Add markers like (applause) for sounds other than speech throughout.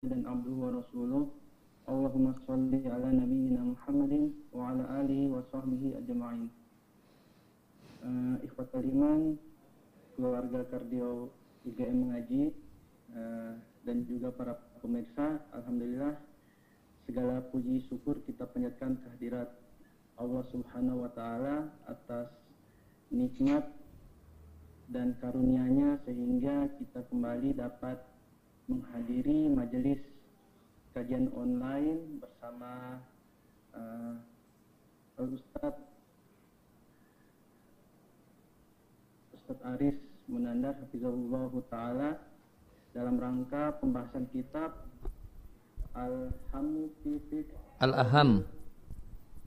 dan abduhu wa rasuluh. Allahumma salli ala nabiyyina Muhammadin wa ala alihi wa sahbihi ajma'in. Uh, Ikhwatal iman keluarga kardio IGM mengaji uh, dan juga para pemirsa Alhamdulillah segala puji syukur kita panjatkan kehadirat Allah subhanahu wa ta'ala atas nikmat dan karunia-Nya sehingga kita kembali dapat menghadiri majelis kajian online bersama uh, Ustaz Ustaz Aris Munandar Hafizahullah Ta'ala dalam rangka pembahasan kitab Al-Ham Al-Aham.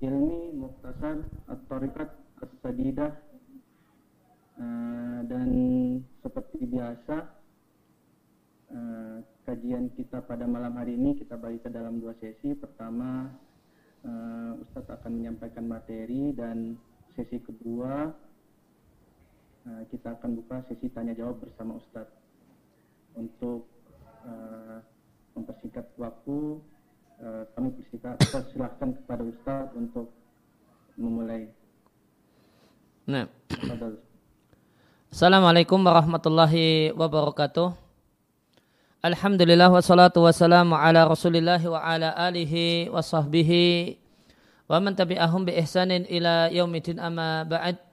Ilmi Muktasar At-Tariqat As-Sadidah. Uh, dan seperti biasa uh, kajian kita pada malam hari ini kita bagi ke dalam dua sesi. Pertama, uh, Ustadz akan menyampaikan materi dan sesi kedua uh, kita akan buka sesi tanya jawab bersama Ustadz untuk uh, mempersingkat waktu. Uh, kami persilahkan kepada Ustadz untuk memulai. Nah. Assalamualaikum warahmatullahi wabarakatuh. Alhamdulillah wassalatu wassalamu ala rasulillah wa ala alihi wa sahbihi wa man tabi'ahum bi ihsanin ila yaumidin amma ba'd.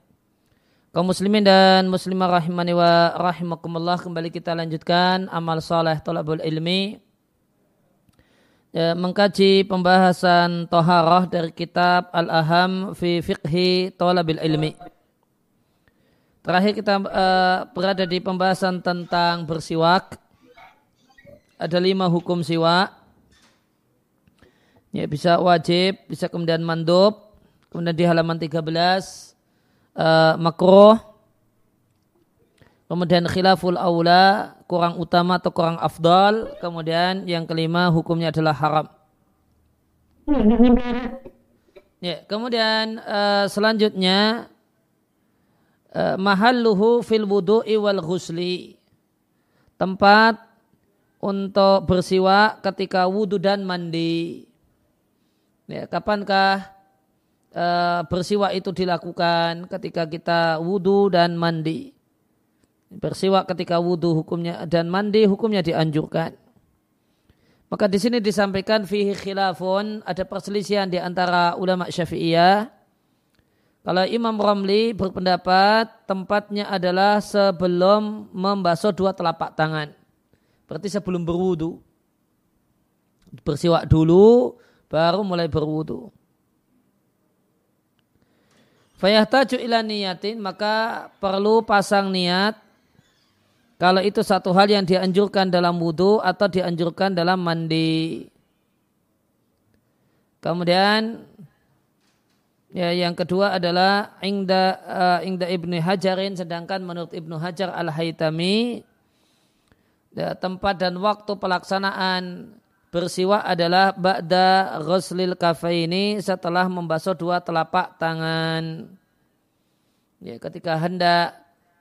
Kaum muslimin dan muslimah rahimani wa rahimakumullah kembali kita lanjutkan amal saleh talabul ilmi. Ya, mengkaji pembahasan toharah dari kitab Al-Aham fi fiqhi talabil ilmi. Terakhir kita uh, berada di pembahasan tentang bersiwak ada lima hukum siwa. Ya, bisa wajib, bisa kemudian mandub. Kemudian di halaman 13 uh, makruh. Kemudian khilaful aula, kurang utama atau kurang afdal. Kemudian yang kelima hukumnya adalah haram. Ya, kemudian uh, selanjutnya uh, mahalluhu fil wudu'i wal ghusli. Tempat untuk bersiwak ketika wudhu dan mandi. Ya, kapankah e, bersiwak itu dilakukan ketika kita wudhu dan mandi? Bersiwak ketika wudhu hukumnya dan mandi hukumnya dianjurkan. Maka di sini disampaikan fihi khilafun ada perselisihan di antara ulama Syafi'iyah. Kalau Imam Ramli berpendapat tempatnya adalah sebelum membasuh dua telapak tangan. Berarti sebelum berwudu. Bersiwak dulu, baru mulai berwudu. Fayahtaju ila niyatin, maka perlu pasang niat kalau itu satu hal yang dianjurkan dalam wudhu atau dianjurkan dalam mandi. Kemudian ya yang kedua adalah ingda uh, ingda ibnu Hajarin sedangkan menurut ibnu Hajar al Haytami ya, tempat dan waktu pelaksanaan bersiwak adalah ba'da ghuslil kafaini setelah membasuh dua telapak tangan. Ya, ketika hendak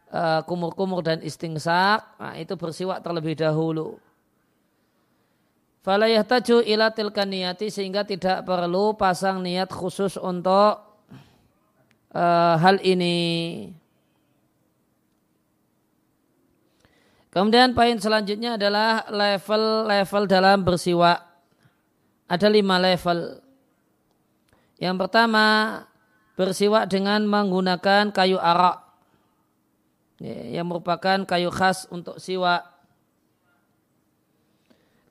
uh, kumur-kumur dan istingsak, nah itu bersiwak terlebih dahulu. Fala yahtaju ila tilkan niyati sehingga tidak perlu pasang niat khusus untuk uh, hal ini. Kemudian poin selanjutnya adalah level-level dalam bersiwak. Ada lima level. Yang pertama, bersiwak dengan menggunakan kayu arak. Ya, yang merupakan kayu khas untuk siwak.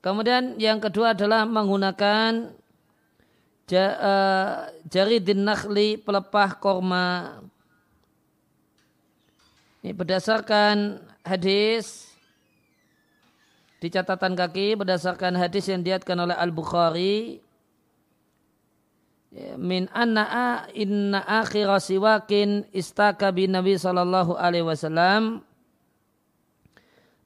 Kemudian yang kedua adalah menggunakan uh, jari dinakli pelepah korma. Ini berdasarkan hadis di catatan kaki berdasarkan hadis yang diatkan oleh Al-Bukhari ya, min anna inna akhir siwakin istaka bin Nabi sallallahu alaihi wasallam.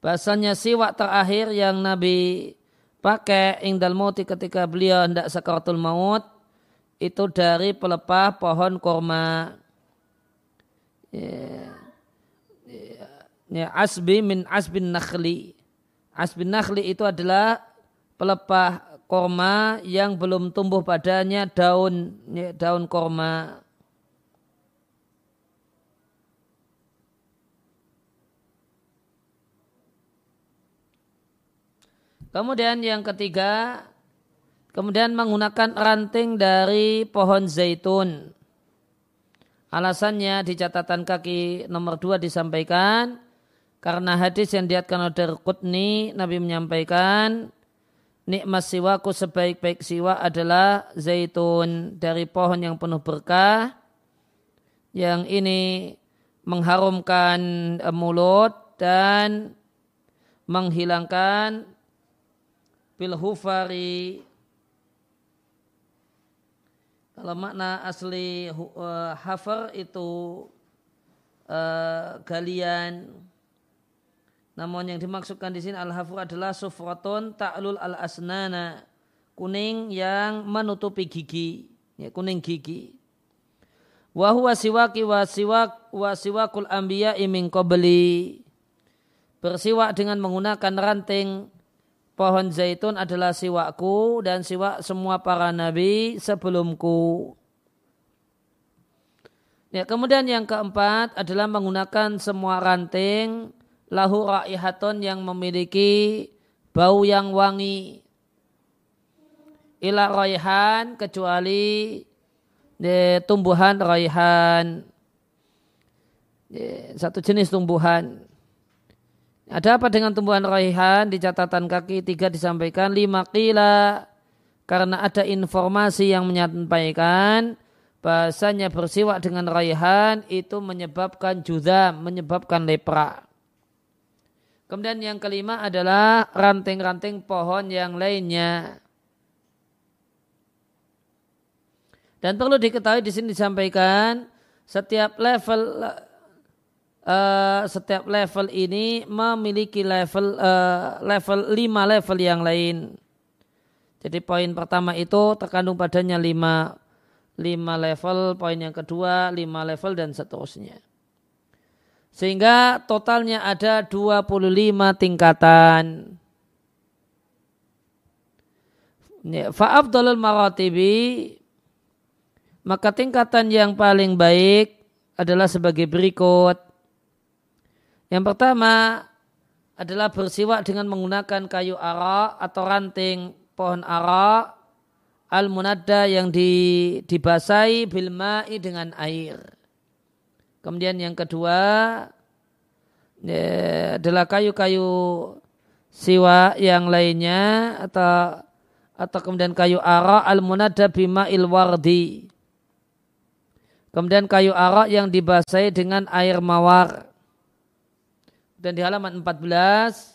Bahasanya siwak terakhir yang Nabi pakai ingdal mauti ketika beliau hendak sakaratul maut itu dari pelepah pohon korma. Ya, ya, ya asbi min asbin nakhli Asbin nakhli itu adalah pelepah korma yang belum tumbuh padanya daun ya, daun korma. Kemudian yang ketiga, kemudian menggunakan ranting dari pohon zaitun. Alasannya di catatan kaki nomor dua disampaikan, karena hadis yang diatkan oleh Qutni, Nabi menyampaikan, nikmat siwaku sebaik-baik siwa adalah zaitun dari pohon yang penuh berkah, yang ini mengharumkan mulut dan menghilangkan bil hufari. Kalau makna asli uh, hafar itu uh, galian namun yang dimaksudkan di sini al-hafur adalah sufratun ta'lul al-asnana. Kuning yang menutupi gigi. Ya, kuning gigi. Wa huwa siwaki wa siwak wa siwakul anbiya min qabli. Bersiwak dengan menggunakan ranting. Pohon zaitun adalah siwakku dan siwak semua para nabi sebelumku. Ya, kemudian yang keempat adalah menggunakan semua ranting lahu raihatun yang memiliki bau yang wangi. Ila raihan kecuali ya, tumbuhan raihan. Ya, satu jenis tumbuhan. Ada apa dengan tumbuhan raihan di catatan kaki tiga disampaikan lima kila karena ada informasi yang menyampaikan bahasanya bersiwak dengan raihan itu menyebabkan judam, menyebabkan lepra. Kemudian yang kelima adalah ranting-ranting pohon yang lainnya. Dan perlu diketahui di sini disampaikan setiap level uh, setiap level ini memiliki level uh, level 5 level yang lain. Jadi poin pertama itu terkandung padanya 5 5 level, poin yang kedua 5 level dan seterusnya. Sehingga totalnya ada 25 tingkatan. Fa'abdalul maratibi maka tingkatan yang paling baik adalah sebagai berikut. Yang pertama adalah bersiwak dengan menggunakan kayu ara atau ranting pohon ara al-munadda yang di, dibasahi bilma'i dengan air. Kemudian yang kedua ya, adalah kayu-kayu siwa yang lainnya atau atau kemudian kayu ara al-munadda bima'il wardi. Kemudian kayu ara yang dibasahi dengan air mawar. Dan di halaman 14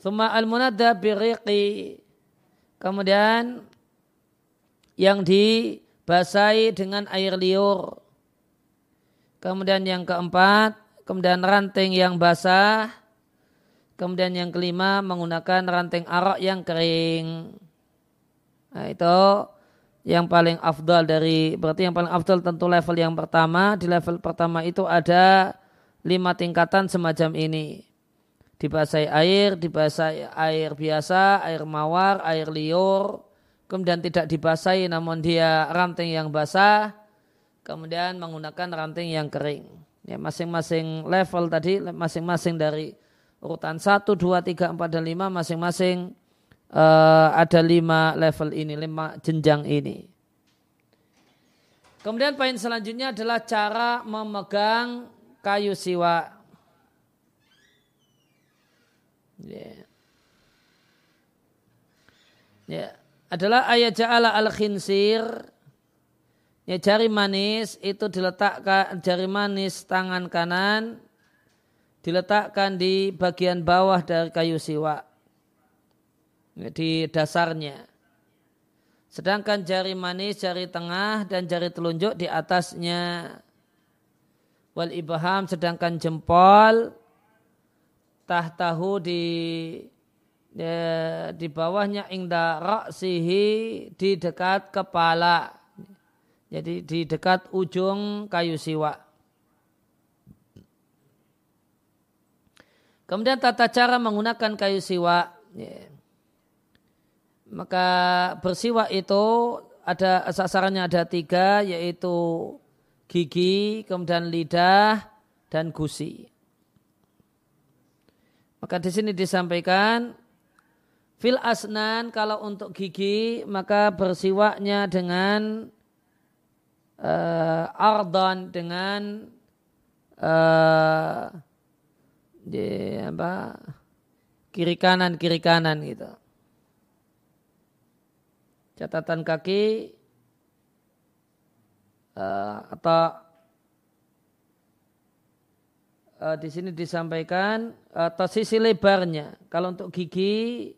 Thumma al-munadda biriqi. Kemudian yang dibasahi dengan air liur kemudian yang keempat kemudian ranting yang basah. Kemudian yang kelima menggunakan ranting arak yang kering. Nah itu yang paling afdal dari berarti yang paling afdal tentu level yang pertama. Di level pertama itu ada lima tingkatan semacam ini. Dibasahi air, dibasahi air biasa, air mawar, air liur, kemudian tidak dibasahi namun dia ranting yang basah, kemudian menggunakan ranting yang kering. Ya, masing-masing level tadi, masing-masing dari urutan 1, 2, 3, 4, dan 5, masing-masing uh, ada lima level ini, lima jenjang ini. Kemudian poin selanjutnya adalah cara memegang kayu siwa. Ya. Ya. Adalah ayat ja'ala al-khinsir. Ya, jari manis itu diletakkan, jari manis tangan kanan diletakkan di bagian bawah dari kayu siwa. Ya, di dasarnya. Sedangkan jari manis, jari tengah, dan jari telunjuk di atasnya wal ibham sedangkan jempol tahtahu di ya, di bawahnya ingda ra'sihi di dekat kepala jadi di dekat ujung kayu siwa kemudian tata cara menggunakan kayu siwa ya. maka bersiwak itu ada sasarannya ada tiga yaitu gigi, kemudian lidah dan gusi. Maka di sini disampaikan fil asnan kalau untuk gigi maka bersiwaknya dengan uh, ardon dengan uh, di apa kiri kanan kiri kanan gitu. Catatan kaki uh, atau uh, di sini disampaikan atau sisi lebarnya. Kalau untuk gigi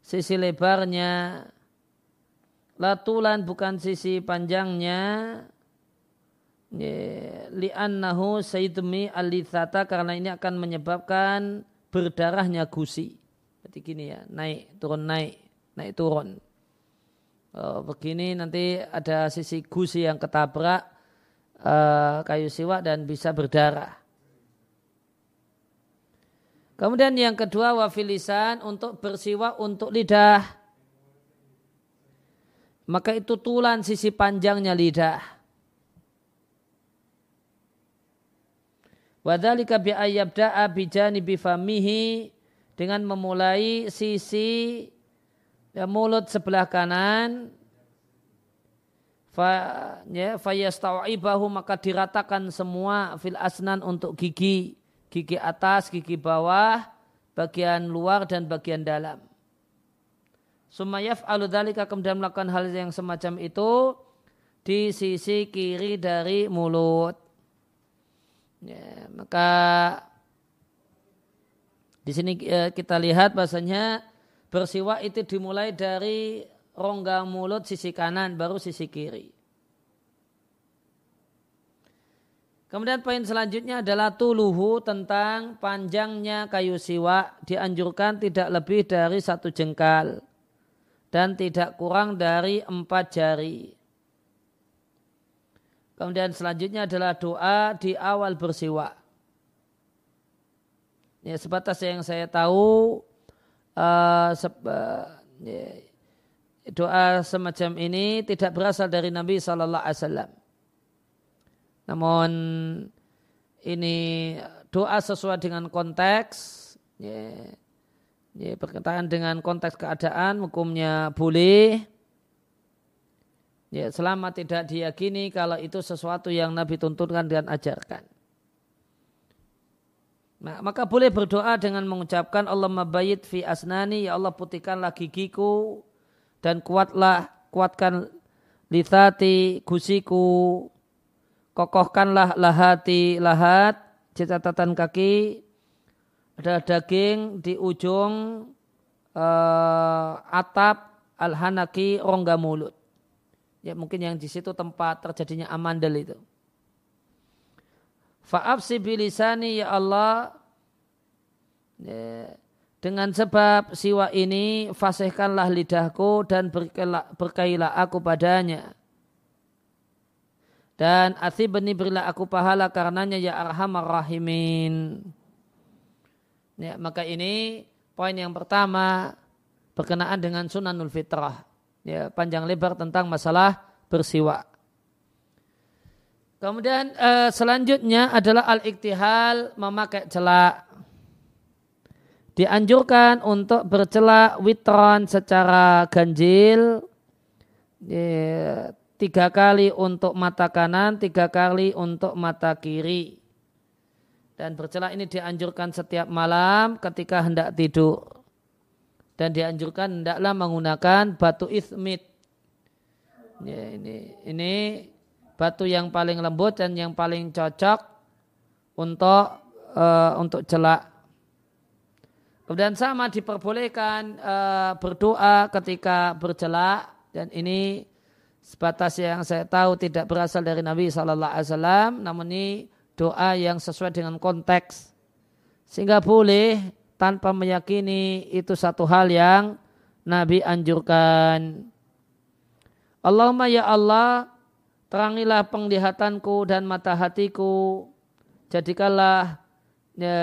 sisi lebarnya latulan bukan sisi panjangnya li'annahu sayyidumi alithata karena ini akan menyebabkan berdarahnya gusi. Berarti gini ya, naik, turun, naik, naik, turun. Oh, begini nanti ada sisi gusi yang ketabrak uh, kayu siwak dan bisa berdarah. Kemudian yang kedua wafilisan untuk bersiwak untuk lidah. Maka itu tulan sisi panjangnya lidah. Wadhalika bi ayyabda'a bijani bifamihi dengan memulai sisi ya, mulut sebelah kanan. Fa ya fayastawibahu maka diratakan semua fil asnan untuk gigi. Gigi atas gigi bawah bagian luar dan bagian dalam Sumayaf aludalika kemudian melakukan hal yang semacam itu di sisi kiri dari mulut. Ya, maka di sini eh, kita lihat bahasanya Bersiwak itu dimulai dari rongga mulut sisi kanan baru sisi kiri. Kemudian poin selanjutnya adalah tuluhu tentang panjangnya kayu siwak dianjurkan tidak lebih dari satu jengkal dan tidak kurang dari empat jari. Kemudian selanjutnya adalah doa di awal bersiwak. Ya, sebatas yang saya tahu uh, doa semacam ini tidak berasal dari Nabi Sallallahu Alaihi Wasallam. Namun ini doa sesuai dengan konteks, ya, ya, berkaitan dengan konteks keadaan, hukumnya boleh. Ya, selama tidak diyakini kalau itu sesuatu yang Nabi tuntunkan dan ajarkan. Nah, maka boleh berdoa dengan mengucapkan Allah mabayit fi asnani, ya Allah putihkanlah gigiku dan kuatlah, kuatkan lithati gusiku, kokohkanlah lahati lahat, catatan kaki, ada daging di ujung uh, atap al-hanaki rongga mulut. Ya mungkin yang di situ tempat terjadinya amandel itu. Fa'afsi bilisani ya Allah ya, dengan sebab siwa ini fasihkanlah lidahku dan berkailah aku padanya. Dan athibni berilah aku pahala karenanya ya arhamar rahimin. Ya, maka ini poin yang pertama berkenaan dengan sunanul fitrah. Ya, panjang lebar tentang masalah bersiwak. Kemudian uh, selanjutnya adalah al-iktihal memakai celak. Dianjurkan untuk bercelak witron secara ganjil ya, tiga kali untuk mata kanan, tiga kali untuk mata kiri. Dan bercelak ini dianjurkan setiap malam ketika hendak tidur. Dan dianjurkan hendaklah menggunakan batu ismit. Ya, ini ini batu yang paling lembut dan yang paling cocok untuk uh, untuk celak. Kemudian sama diperbolehkan uh, berdoa ketika bercelak dan ini sebatas yang saya tahu tidak berasal dari Nabi Shallallahu Alaihi Wasallam, namun ini doa yang sesuai dengan konteks sehingga boleh tanpa meyakini itu satu hal yang Nabi anjurkan. Allahumma ya Allah Terangilah penglihatanku dan mata hatiku. Jadikanlah ya,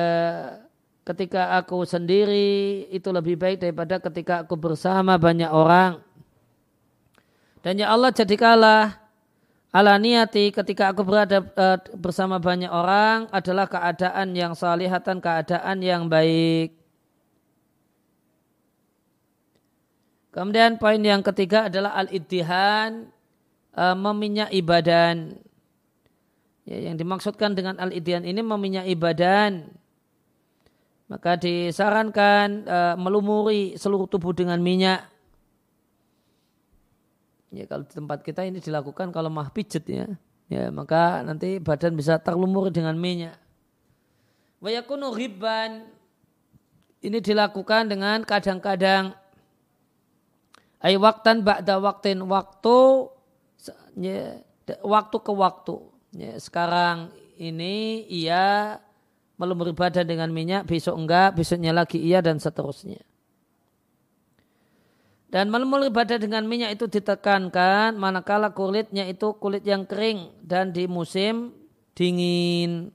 ketika aku sendiri itu lebih baik daripada ketika aku bersama banyak orang. Dan ya Allah jadikanlah ala niati ketika aku berada uh, bersama banyak orang adalah keadaan yang salihatan, keadaan yang baik. Kemudian poin yang ketiga adalah al-iddihan, uh, meminyak ibadan. Ya, yang dimaksudkan dengan al-iddihan ini meminyak ibadan. Maka disarankan uh, melumuri seluruh tubuh dengan minyak. Ya kalau di tempat kita ini dilakukan kalau mah pijet ya. Ya maka nanti badan bisa terlumuri dengan minyak. Wayakunu riban ini dilakukan dengan kadang-kadang ay waktan ba'da waktin waktu ya, waktu ke waktu. Ya, sekarang ini ia melumuri badan dengan minyak, besok enggak, besoknya lagi iya dan seterusnya. Dan melumuri badan dengan minyak itu ditekankan manakala kulitnya itu kulit yang kering dan di musim dingin.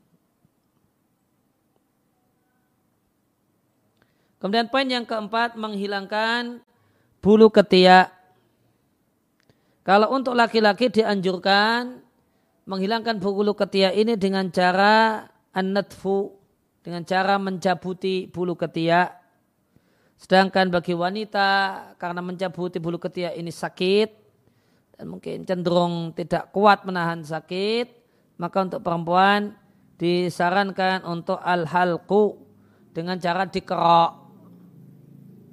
Kemudian poin yang keempat menghilangkan bulu ketiak. Kalau untuk laki-laki dianjurkan menghilangkan bulu ketiak ini dengan cara an dengan cara mencabuti bulu ketiak Sedangkan bagi wanita karena mencabuti bulu ketiak ini sakit dan mungkin cenderung tidak kuat menahan sakit, maka untuk perempuan disarankan untuk al-halqu dengan cara dikerok.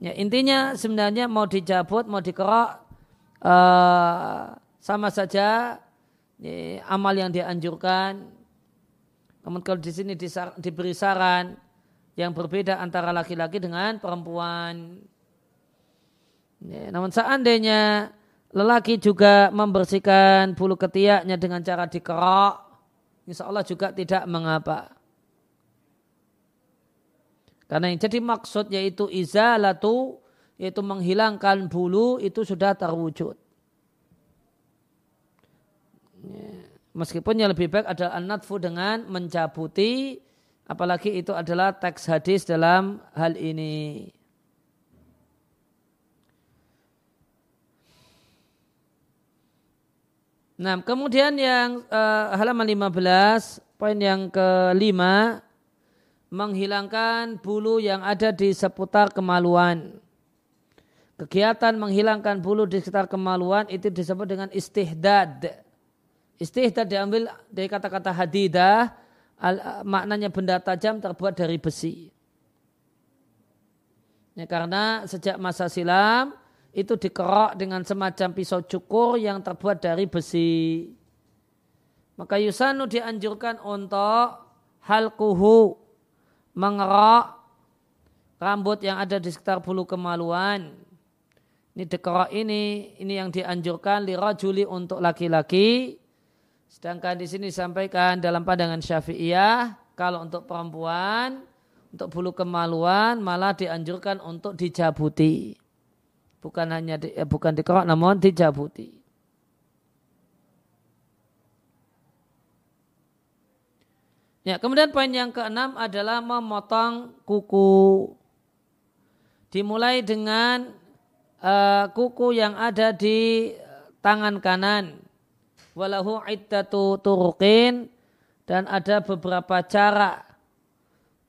Ya, intinya sebenarnya mau dicabut, mau dikerok uh, sama saja ya, amal yang dianjurkan. Namun kalau di sini diberi saran yang berbeda antara laki-laki dengan perempuan. Ya, namun seandainya lelaki juga membersihkan bulu ketiaknya dengan cara dikerok, insya Allah juga tidak mengapa. Karena yang jadi maksud yaitu izalatu, yaitu menghilangkan bulu itu sudah terwujud. Ya, meskipun yang lebih baik adalah anatfu dengan mencabuti Apalagi itu adalah teks hadis dalam hal ini. Nah, kemudian yang uh, halaman 15, poin yang kelima, menghilangkan bulu yang ada di seputar kemaluan. Kegiatan menghilangkan bulu di sekitar kemaluan itu disebut dengan istihdad. Istihdad diambil dari kata-kata hadidah, al, maknanya benda tajam terbuat dari besi. Ya, karena sejak masa silam itu dikerok dengan semacam pisau cukur yang terbuat dari besi. Maka Yusanu dianjurkan untuk hal kuhu mengerok rambut yang ada di sekitar bulu kemaluan. Ini dikerok ini, ini yang dianjurkan lirajuli untuk laki-laki Sedangkan di sini disampaikan dalam pandangan Syafi'iyah kalau untuk perempuan untuk bulu kemaluan malah dianjurkan untuk dijabuti. Bukan hanya di, eh, bukan dikerok namun dijabuti. Ya, kemudian poin yang keenam adalah memotong kuku. Dimulai dengan uh, kuku yang ada di tangan kanan walahu iddatu turukin dan ada beberapa cara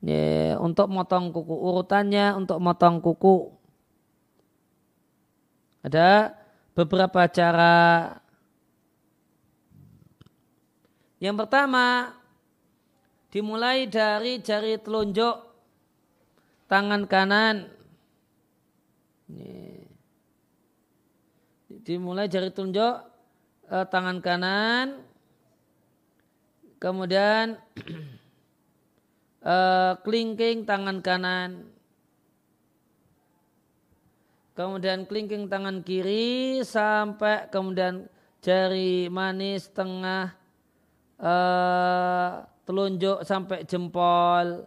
ya, untuk motong kuku. Urutannya untuk motong kuku. Ada beberapa cara. Yang pertama dimulai dari jari telunjuk tangan kanan. Dimulai jari telunjuk uh, tangan kanan, kemudian uh, (clears throat) kelingking tangan kanan, kemudian kelingking tangan kiri sampai kemudian jari manis tengah uh, telunjuk sampai jempol.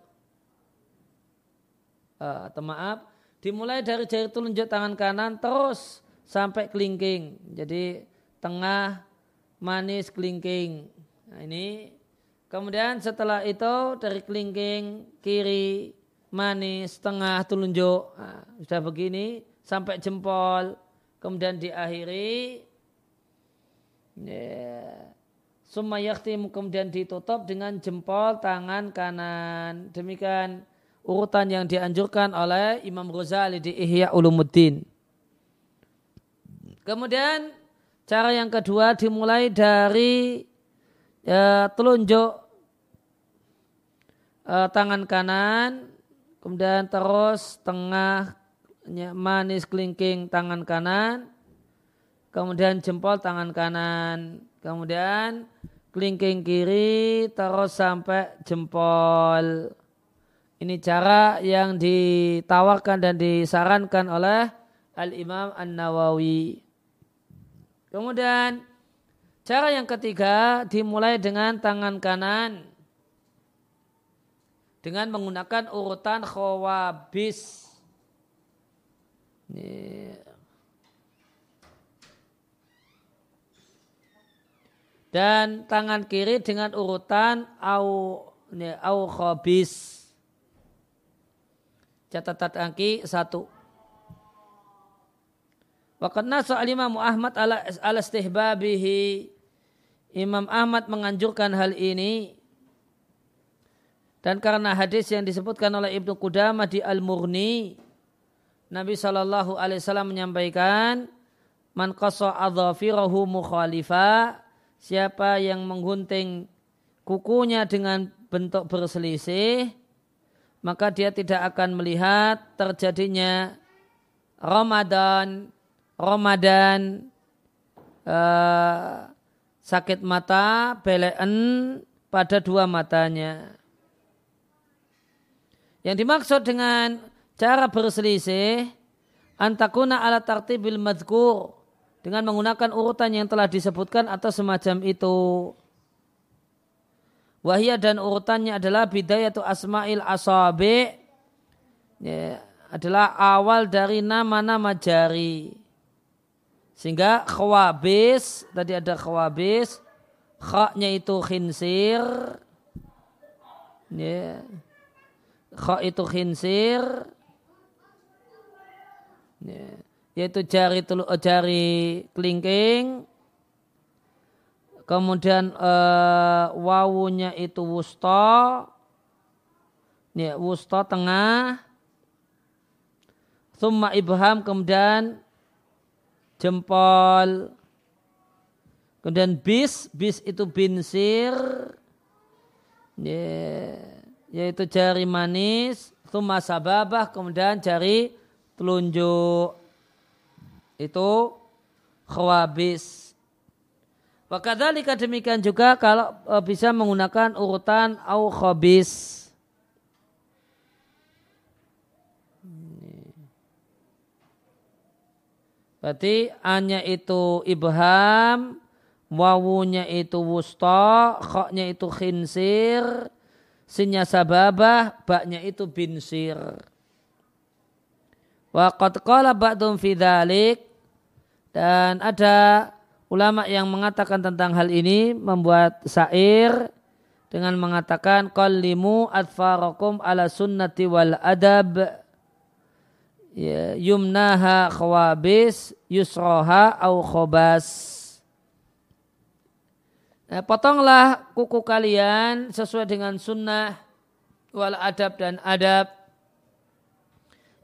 Atau maaf, dimulai dari jari telunjuk tangan kanan terus sampai kelingking. Jadi tengah, manis, kelingking. Nah ini kemudian setelah itu dari kelingking kiri manis, tengah, telunjuk. Nah, sudah begini sampai jempol. Kemudian diakhiri. Summa kemudian ditutup dengan jempol tangan kanan. Demikian urutan yang dianjurkan oleh Imam Ghazali di Ihya Ulumuddin. Kemudian cara yang kedua dimulai dari ya, telunjuk uh, tangan kanan, kemudian terus tengah manis kelingking tangan kanan, kemudian jempol tangan kanan, kemudian kelingking kiri terus sampai jempol. Ini cara yang ditawarkan dan disarankan oleh Al-Imam An-Nawawi. Kemudian cara yang ketiga dimulai dengan tangan kanan dengan menggunakan urutan khawabis. Dan tangan kiri dengan urutan au au khabis. Catatan kaki satu. Waqad nasa al-Imam Ahmad ala, ala istihbabihi. Imam Ahmad menganjurkan hal ini dan karena hadis yang disebutkan oleh Ibnu Qudamah di Al-Murni, Nabi Shallallahu Alaihi Wasallam menyampaikan, man mukhalifa, siapa yang menggunting kukunya dengan bentuk berselisih, maka dia tidak akan melihat terjadinya Ramadan, Ramadan, uh, sakit mata, belen pada dua matanya. Yang dimaksud dengan cara berselisih antakuna ala tartibil madkur dengan menggunakan urutan yang telah disebutkan atau semacam itu. Wahia dan urutannya adalah bidayatu asma'il asabi ya, adalah awal dari nama-nama jari. Sehingga khawabis, tadi ada khawabis, khaknya itu khinsir. Ya. Kha itu khinsir. Ya, yaitu jari telu, eh, jari kelingking. Kemudian uh, wawunya itu wusta. Ya wusta tengah. Summa ibham kemudian jempol kemudian bis bis itu binsir yaitu jari manis, thumma sababah, kemudian jari telunjuk. Itu khawabis. Wakadhalika demikian juga kalau e, bisa menggunakan urutan au khabis. Berarti hanya itu ibham, wawunya itu wusta, khoknya itu khinsir, Sinnya sababah, baknya itu binsir. Wa qad qala ba'dum fi dhalik, dan ada ulama yang mengatakan tentang hal ini membuat syair dengan mengatakan qallimu adfarakum ala sunnati wal adab ya, yumnaha khawabis yusroha au khobas Nah, potonglah kuku kalian sesuai dengan sunnah wal adab dan adab.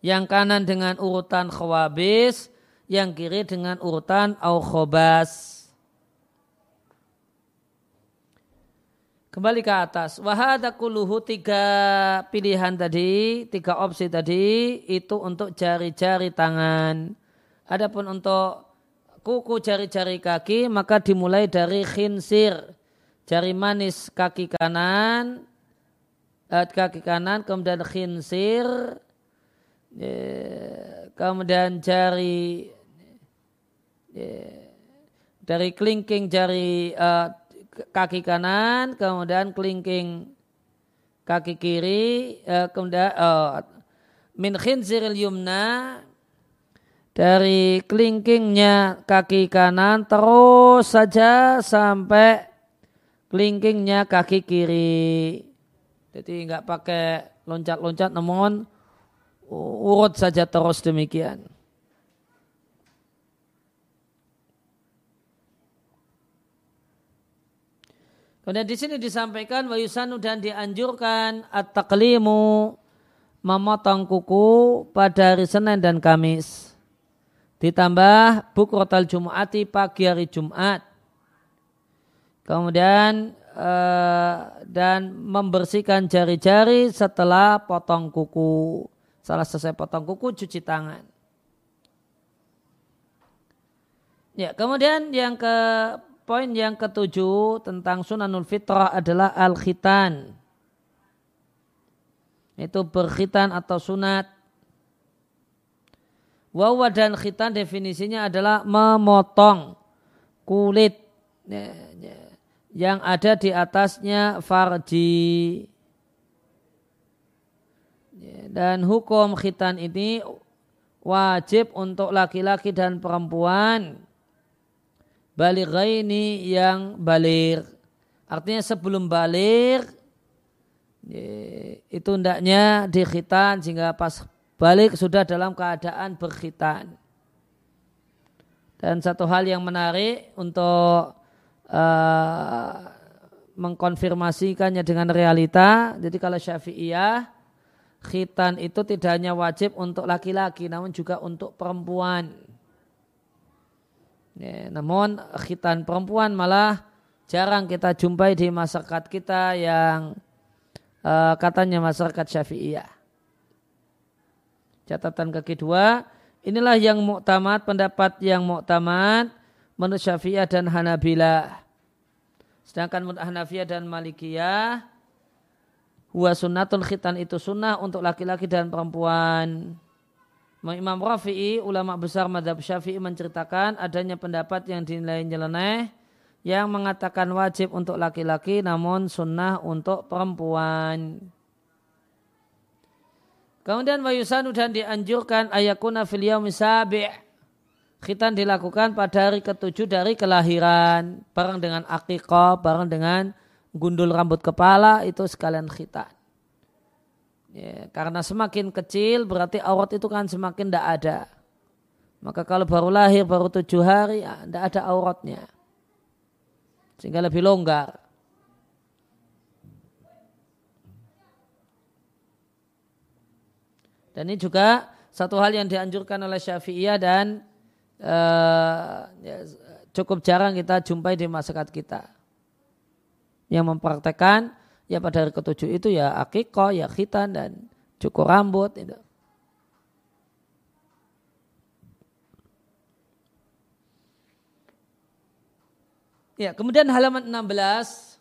Yang kanan dengan urutan khawabis, yang kiri dengan urutan au khobas. Kembali ke atas. Wahada kuluhu tiga pilihan tadi, tiga opsi tadi itu untuk jari-jari tangan. Adapun untuk kuku jari-jari kaki maka dimulai dari khinsir jari manis kaki kanan eh, kaki kanan kemudian khinsir eh, kemudian jari eh, dari kelingking jari kaki kanan kemudian kelingking kaki kiri eh, kemudian eh, min khinsiril yumna dari kelingkingnya kaki kanan terus saja sampai kelingkingnya kaki kiri. Jadi nggak pakai loncat-loncat namun urut saja terus demikian. Kemudian di sini disampaikan wayusanu dan dianjurkan at-taqlimu memotong kuku pada hari Senin dan Kamis. Ditambah bukrotal Jum'ati pagi hari Jumat. Kemudian eh, dan membersihkan jari-jari setelah potong kuku. Salah selesai potong kuku cuci tangan. Ya, kemudian yang ke Poin yang ketujuh tentang sunanul fitrah adalah al-khitan. Itu berkhitan atau sunat. Wawa dan khitan definisinya adalah memotong kulit ya, ya, yang ada di atasnya farji. Ya, dan hukum khitan ini wajib untuk laki-laki dan perempuan balighaini yang balir. Artinya sebelum balir itu hendaknya dikhitan sehingga pas balik sudah dalam keadaan berkhitan. Dan satu hal yang menarik untuk uh, mengkonfirmasikannya dengan realita. Jadi kalau Syafi'iyah, khitan itu tidak hanya wajib untuk laki-laki namun juga untuk perempuan. Ya, namun khitan perempuan malah jarang kita jumpai di masyarakat kita yang uh, katanya masyarakat syafi'iyah. Catatan kaki dua, inilah yang muktamad, pendapat yang muktamad menurut syafi'iyah dan hanabilah. Sedangkan menurut Hanafiyah dan Malikiyah, huwa sunnatun khitan itu sunnah untuk laki-laki dan perempuan. Imam Rafi'i, ulama besar madhab syafi'i menceritakan adanya pendapat yang dinilai nyeleneh yang mengatakan wajib untuk laki-laki namun sunnah untuk perempuan. Kemudian wayusanu dan dianjurkan ayakuna fil yaumi khitan dilakukan pada hari ketujuh dari kelahiran bareng dengan akikah, bareng dengan gundul rambut kepala itu sekalian khitan. Ya, karena semakin kecil berarti aurat itu kan semakin tidak ada. Maka kalau baru lahir baru tujuh hari tidak ya, ada auratnya. Sehingga lebih longgar. Dan ini juga satu hal yang dianjurkan oleh Syafi'iyah dan uh, ya, cukup jarang kita jumpai di masyarakat kita. Yang mempraktekkan ya pada hari ketujuh itu ya akikoh, ya khitan dan cukur rambut itu. Ya, kemudian halaman 16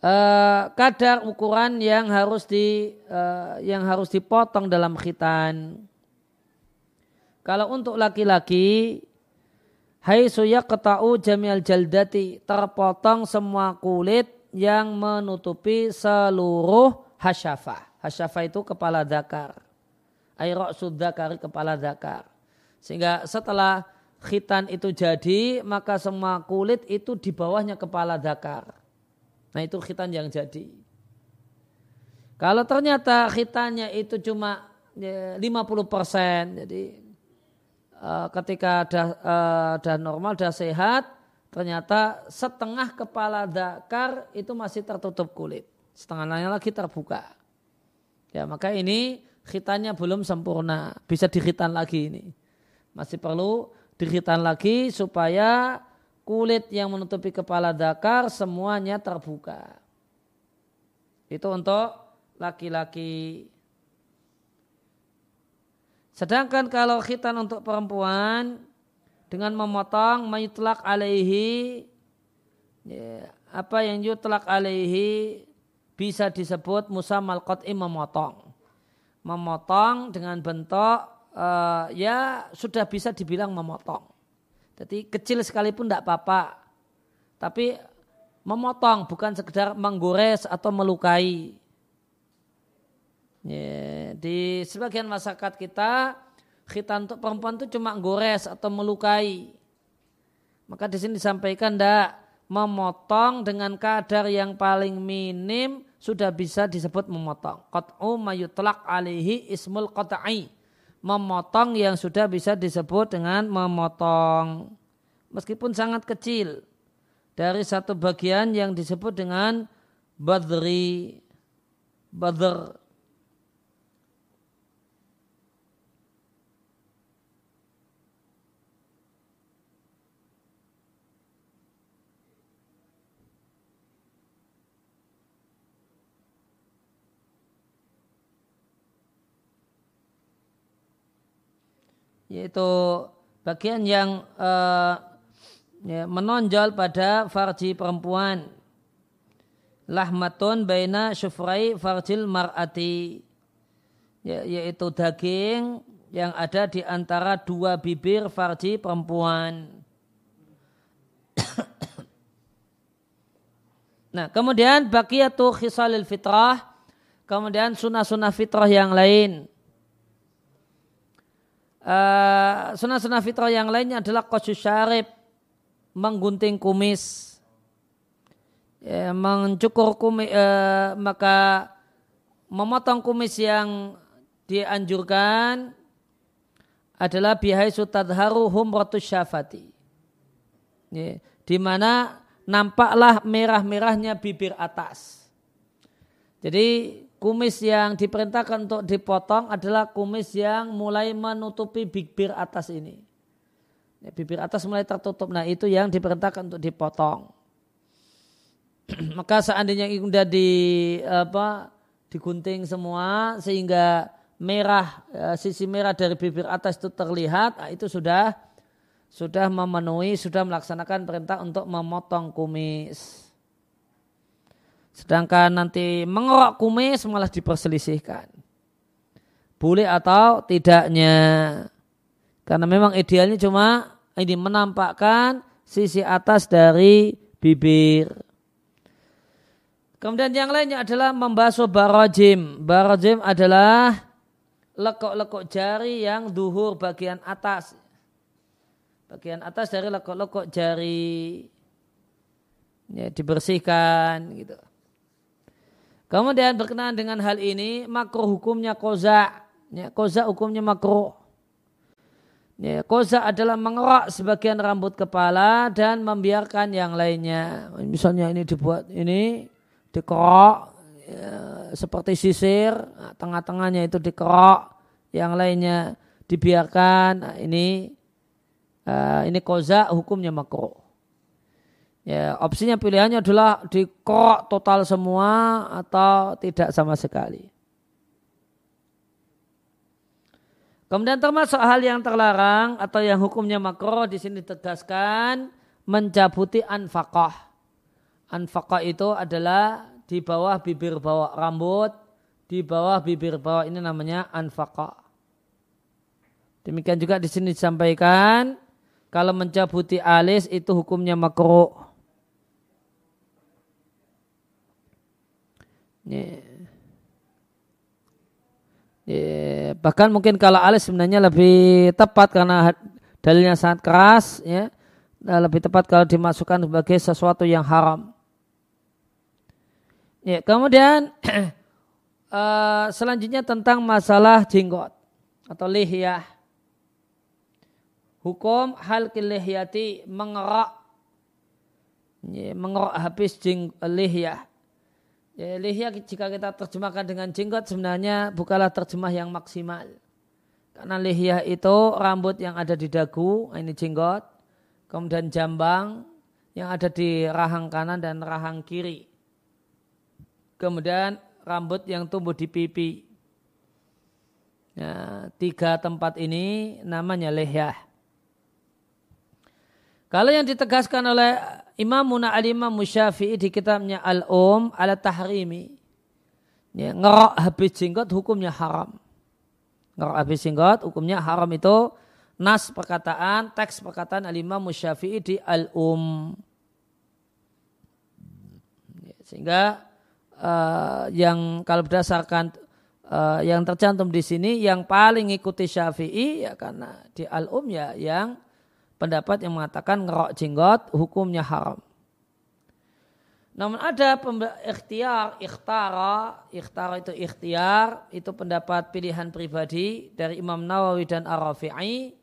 eh, kadar ukuran yang harus di eh, yang harus dipotong dalam khitan. Kalau untuk laki-laki hai suya ketau jamial jaldati terpotong semua kulit yang menutupi seluruh hasyafah. Hasyafah itu kepala zakar. Airok sudakari kepala zakar. Sehingga setelah khitan itu jadi, maka semua kulit itu di bawahnya kepala zakar. Nah itu khitan yang jadi. Kalau ternyata khitannya itu cuma 50 ya, persen, jadi uh, ketika dah, uh, dah normal, dah sehat, ternyata setengah kepala dakar itu masih tertutup kulit. Setengah lainnya lagi terbuka. Ya maka ini khitannya belum sempurna. Bisa dikhitan lagi ini. Masih perlu dikhitan lagi supaya kulit yang menutupi kepala dakar semuanya terbuka. Itu untuk laki-laki. Sedangkan kalau khitan untuk perempuan dengan memotong mayutlak alaihi ya, apa yang yutlak alaihi bisa disebut musamal qat'i memotong. Memotong dengan bentuk uh, ya sudah bisa dibilang memotong. Jadi kecil sekalipun tidak apa-apa. Tapi memotong bukan sekedar menggores atau melukai. Ya, di sebagian masyarakat kita khitan untuk perempuan itu cuma gores atau melukai. Maka di sini disampaikan tidak memotong dengan kadar yang paling minim sudah bisa disebut memotong. Qat'u mayutlaq alihi ismul qat'i. Memotong yang sudah bisa disebut dengan memotong. Meskipun sangat kecil. Dari satu bagian yang disebut dengan badri. Badr yaitu bagian yang uh, ya, menonjol pada farji perempuan. Lahmatun baina syufrai farjil mar'ati. Ya, yaitu daging yang ada di antara dua bibir farji perempuan. (coughs) Nah kemudian bakiyatu khisalil fitrah. Kemudian sunnah-sunnah fitrah yang lain uh, sunnah-sunnah fitrah yang lainnya adalah qasus syarib, menggunting kumis, ya, mencukur kumis, uh, maka memotong kumis yang dianjurkan adalah bihai sutadharu humratus syafati. Ya, di mana nampaklah merah-merahnya bibir atas. Jadi kumis yang diperintahkan untuk dipotong adalah kumis yang mulai menutupi bibir atas ini. Ya, bibir atas mulai tertutup. Nah itu yang diperintahkan untuk dipotong. (clears throat) Maka seandainya sudah di apa digunting semua sehingga merah ya, sisi merah dari bibir atas itu terlihat, nah, itu sudah sudah memenuhi, sudah melaksanakan perintah untuk memotong kumis. Sedangkan nanti mengerok kumis malah diperselisihkan. Boleh atau tidaknya. Karena memang idealnya cuma ini menampakkan sisi atas dari bibir. Kemudian yang lainnya adalah membasuh barojim. Barojim adalah lekuk-lekuk jari yang duhur bagian atas. Bagian atas dari lekuk-lekuk jari. Ya, dibersihkan gitu. Kemudian berkenaan dengan hal ini, makruh hukumnya koza. Ya, koza hukumnya makruh. Ya, koza adalah mengerak sebagian rambut kepala dan membiarkan yang lainnya. Misalnya ini dibuat ini dikerok ya, seperti sisir, nah, tengah-tengahnya itu dikerok, yang lainnya dibiarkan. Nah, ini uh, ini koza hukumnya makruh. Ya, opsinya pilihannya adalah dikerok total semua atau tidak sama sekali. Kemudian termasuk hal yang terlarang atau yang hukumnya makro di sini ditegaskan mencabuti anfaqah. Anfaqah itu adalah di bawah bibir bawah rambut, di bawah bibir bawah ini namanya anfaqah. Demikian juga di sini disampaikan kalau mencabuti alis itu hukumnya makruh. Ya. Ya, bahkan mungkin kalau alis sebenarnya lebih tepat karena dalilnya sangat keras ya lebih tepat kalau dimasukkan sebagai sesuatu yang haram. Ya, kemudian uh, (clears throat) selanjutnya tentang masalah jenggot atau lihyah. Hukum hal lihyati mengerak ya, mengerak habis jeng, lihyah Ya, lihya jika kita terjemahkan dengan jenggot sebenarnya bukanlah terjemah yang maksimal. Karena lihya itu rambut yang ada di dagu, ini jenggot. Kemudian jambang yang ada di rahang kanan dan rahang kiri. Kemudian rambut yang tumbuh di pipi. Ya, tiga tempat ini namanya lihya. Kalau yang ditegaskan oleh Imam Muna al-Imam Musyafi'i di kitabnya Al-Um ala tahrimi. Ya, ngerok habis jenggot hukumnya haram. Ngerok habis jenggot hukumnya haram itu nas perkataan, teks perkataan al-Imam di Al-Um. Ya, sehingga uh, yang kalau berdasarkan uh, yang tercantum di sini yang paling ikuti Syafi'i ya karena di Al-Um ya yang pendapat yang mengatakan ngerok jenggot hukumnya haram. Namun ada ikhtiar, ikhtara, ikhtara itu ikhtiar, itu pendapat pilihan pribadi dari Imam Nawawi dan Ar-Rafi'i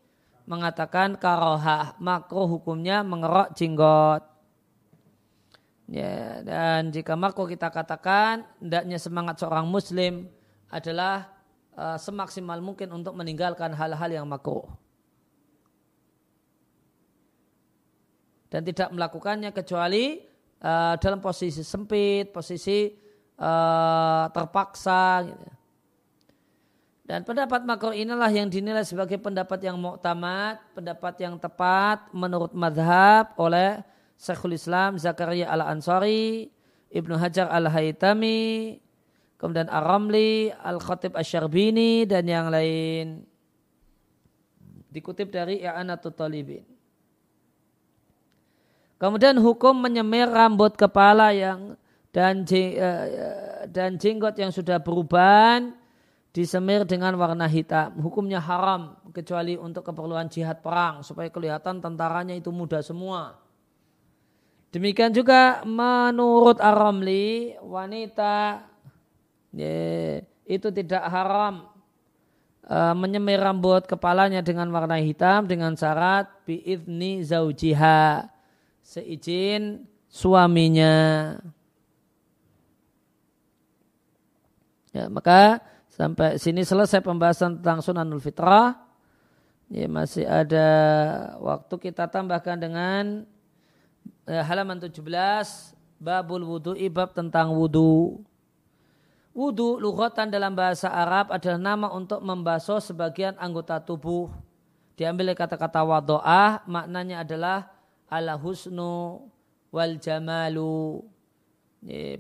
mengatakan karohah, makruh hukumnya mengerok jenggot. Ya, dan jika makruh kita katakan, hendaknya semangat seorang muslim adalah uh, semaksimal mungkin untuk meninggalkan hal-hal yang makruh. Dan tidak melakukannya kecuali uh, dalam posisi sempit, posisi uh, terpaksa. Gitu. Dan pendapat makruh inilah yang dinilai sebagai pendapat yang muktamad, pendapat yang tepat menurut madhab oleh Syekhul Islam Zakaria al-Ansari, Ibnu Hajar al-Haytami, kemudian Ar-Ramli, Al-Khatib Asyarbini, dan yang lain. Dikutip dari I'anatul Talibin. Kemudian hukum menyemir rambut kepala yang dan eh, dan jenggot yang sudah berubah disemir dengan warna hitam. Hukumnya haram kecuali untuk keperluan jihad perang supaya kelihatan tentaranya itu muda semua. Demikian juga menurut Ar-Ramli wanita ya, itu tidak haram uh, menyemir rambut kepalanya dengan warna hitam dengan syarat biidni zaujiha seizin suaminya. Ya, maka sampai sini selesai pembahasan tentang sunanul fitrah. Ya, masih ada waktu kita tambahkan dengan eh, halaman 17 babul wudu ibab tentang wudu. Wudu lughatan dalam bahasa Arab adalah nama untuk membasuh sebagian anggota tubuh. Diambil kata-kata wadoah, maknanya adalah ala husnu wal jamalu.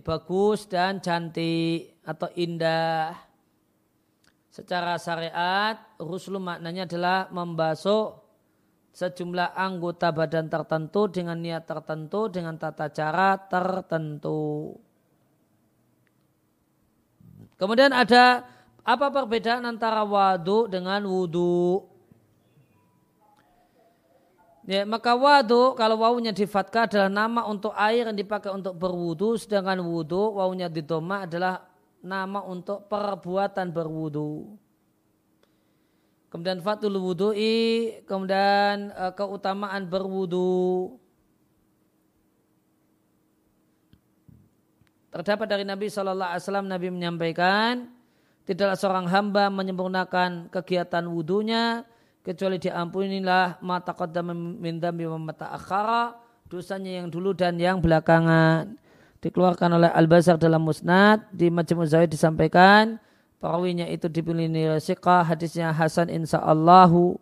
Bagus dan cantik atau indah. Secara syariat ruslu maknanya adalah membasuh sejumlah anggota badan tertentu dengan niat tertentu dengan tata cara tertentu. Kemudian ada apa perbedaan antara wadu dengan wudhu Ya, maka wadu kalau wawunya di fatkah adalah nama untuk air yang dipakai untuk berwudu, sedangkan wudu wawunya di adalah nama untuk perbuatan berwudu. Kemudian fatul wudu'i, kemudian uh, keutamaan berwudu. Terdapat dari Nabi Shallallahu Alaihi Wasallam Nabi menyampaikan tidaklah seorang hamba menyempurnakan kegiatan wudunya kecuali diampunilah mata dzambi wa mata akhara dosanya yang dulu dan yang belakangan. Dikeluarkan oleh Al-Bazar dalam Musnad di Majmu' Zawid disampaikan perawinya itu dipilih siqah hadisnya Hasan insyaallahu.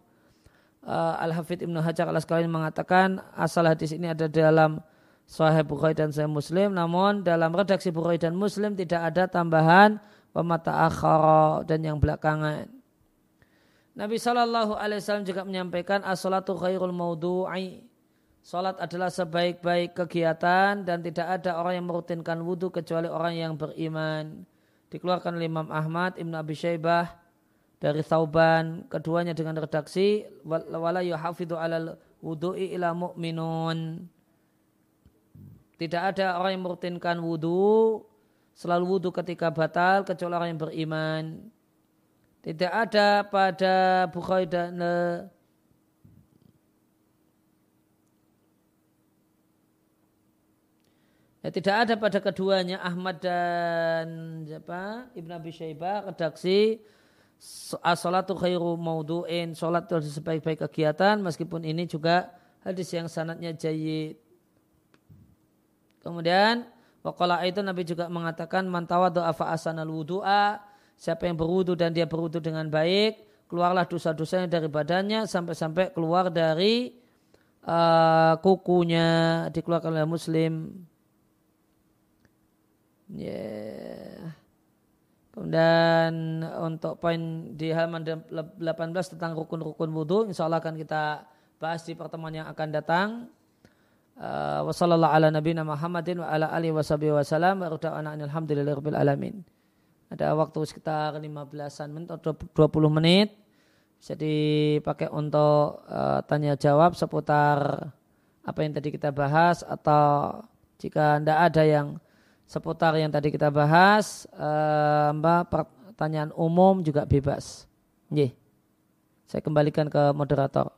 Uh, Al-Hafidh Ibnu Hajar al-Asqalani mengatakan asal hadis ini ada dalam Sahih Bukhari dan Sahih Muslim namun dalam redaksi Bukhari dan Muslim tidak ada tambahan wa mata akhara dan yang belakangan Nabi Shallallahu Alaihi Wasallam juga menyampaikan as-salatu khairul maudu'i. Salat adalah sebaik-baik kegiatan dan tidak ada orang yang merutinkan wudhu kecuali orang yang beriman. Dikeluarkan oleh Imam Ahmad, Ibn Abi Syaibah, dari Thauban, keduanya dengan redaksi wala yuhafidhu alal wudu'i ila mu'minun. Tidak ada orang yang merutinkan wudhu, selalu wudhu ketika batal kecuali orang yang beriman. Tidak ada pada Bukhari dan Ya, tidak ada pada keduanya Ahmad dan siapa? Ibn Abi Syaibah redaksi as-salatu khairu maudu'in salat itu sebaik-baik kegiatan meskipun ini juga hadis yang sanatnya jayid. Kemudian waqala itu Nabi juga mengatakan man tawaddu'a fa asanal wudu'a Siapa yang berwudu dan dia berwudu dengan baik, keluarlah dosa-dosanya dari badannya sampai-sampai keluar dari uh, kukunya dikeluarkan oleh Muslim. Yeah. Kemudian untuk poin di halaman 18 tentang rukun-rukun wudhu, insya Allah akan kita bahas di pertemuan yang akan datang. Wassalamualaikum ala nabiyina Muhammadin wa ala alihi wa wasallam wa alhamdulillahi alamin. Ada waktu sekitar 15-an menit atau 20 menit. Bisa dipakai untuk uh, tanya jawab seputar apa yang tadi kita bahas atau Jika tidak ada yang seputar yang tadi kita bahas, uh, mbak pertanyaan umum juga bebas. Nggih. Saya kembalikan ke moderator.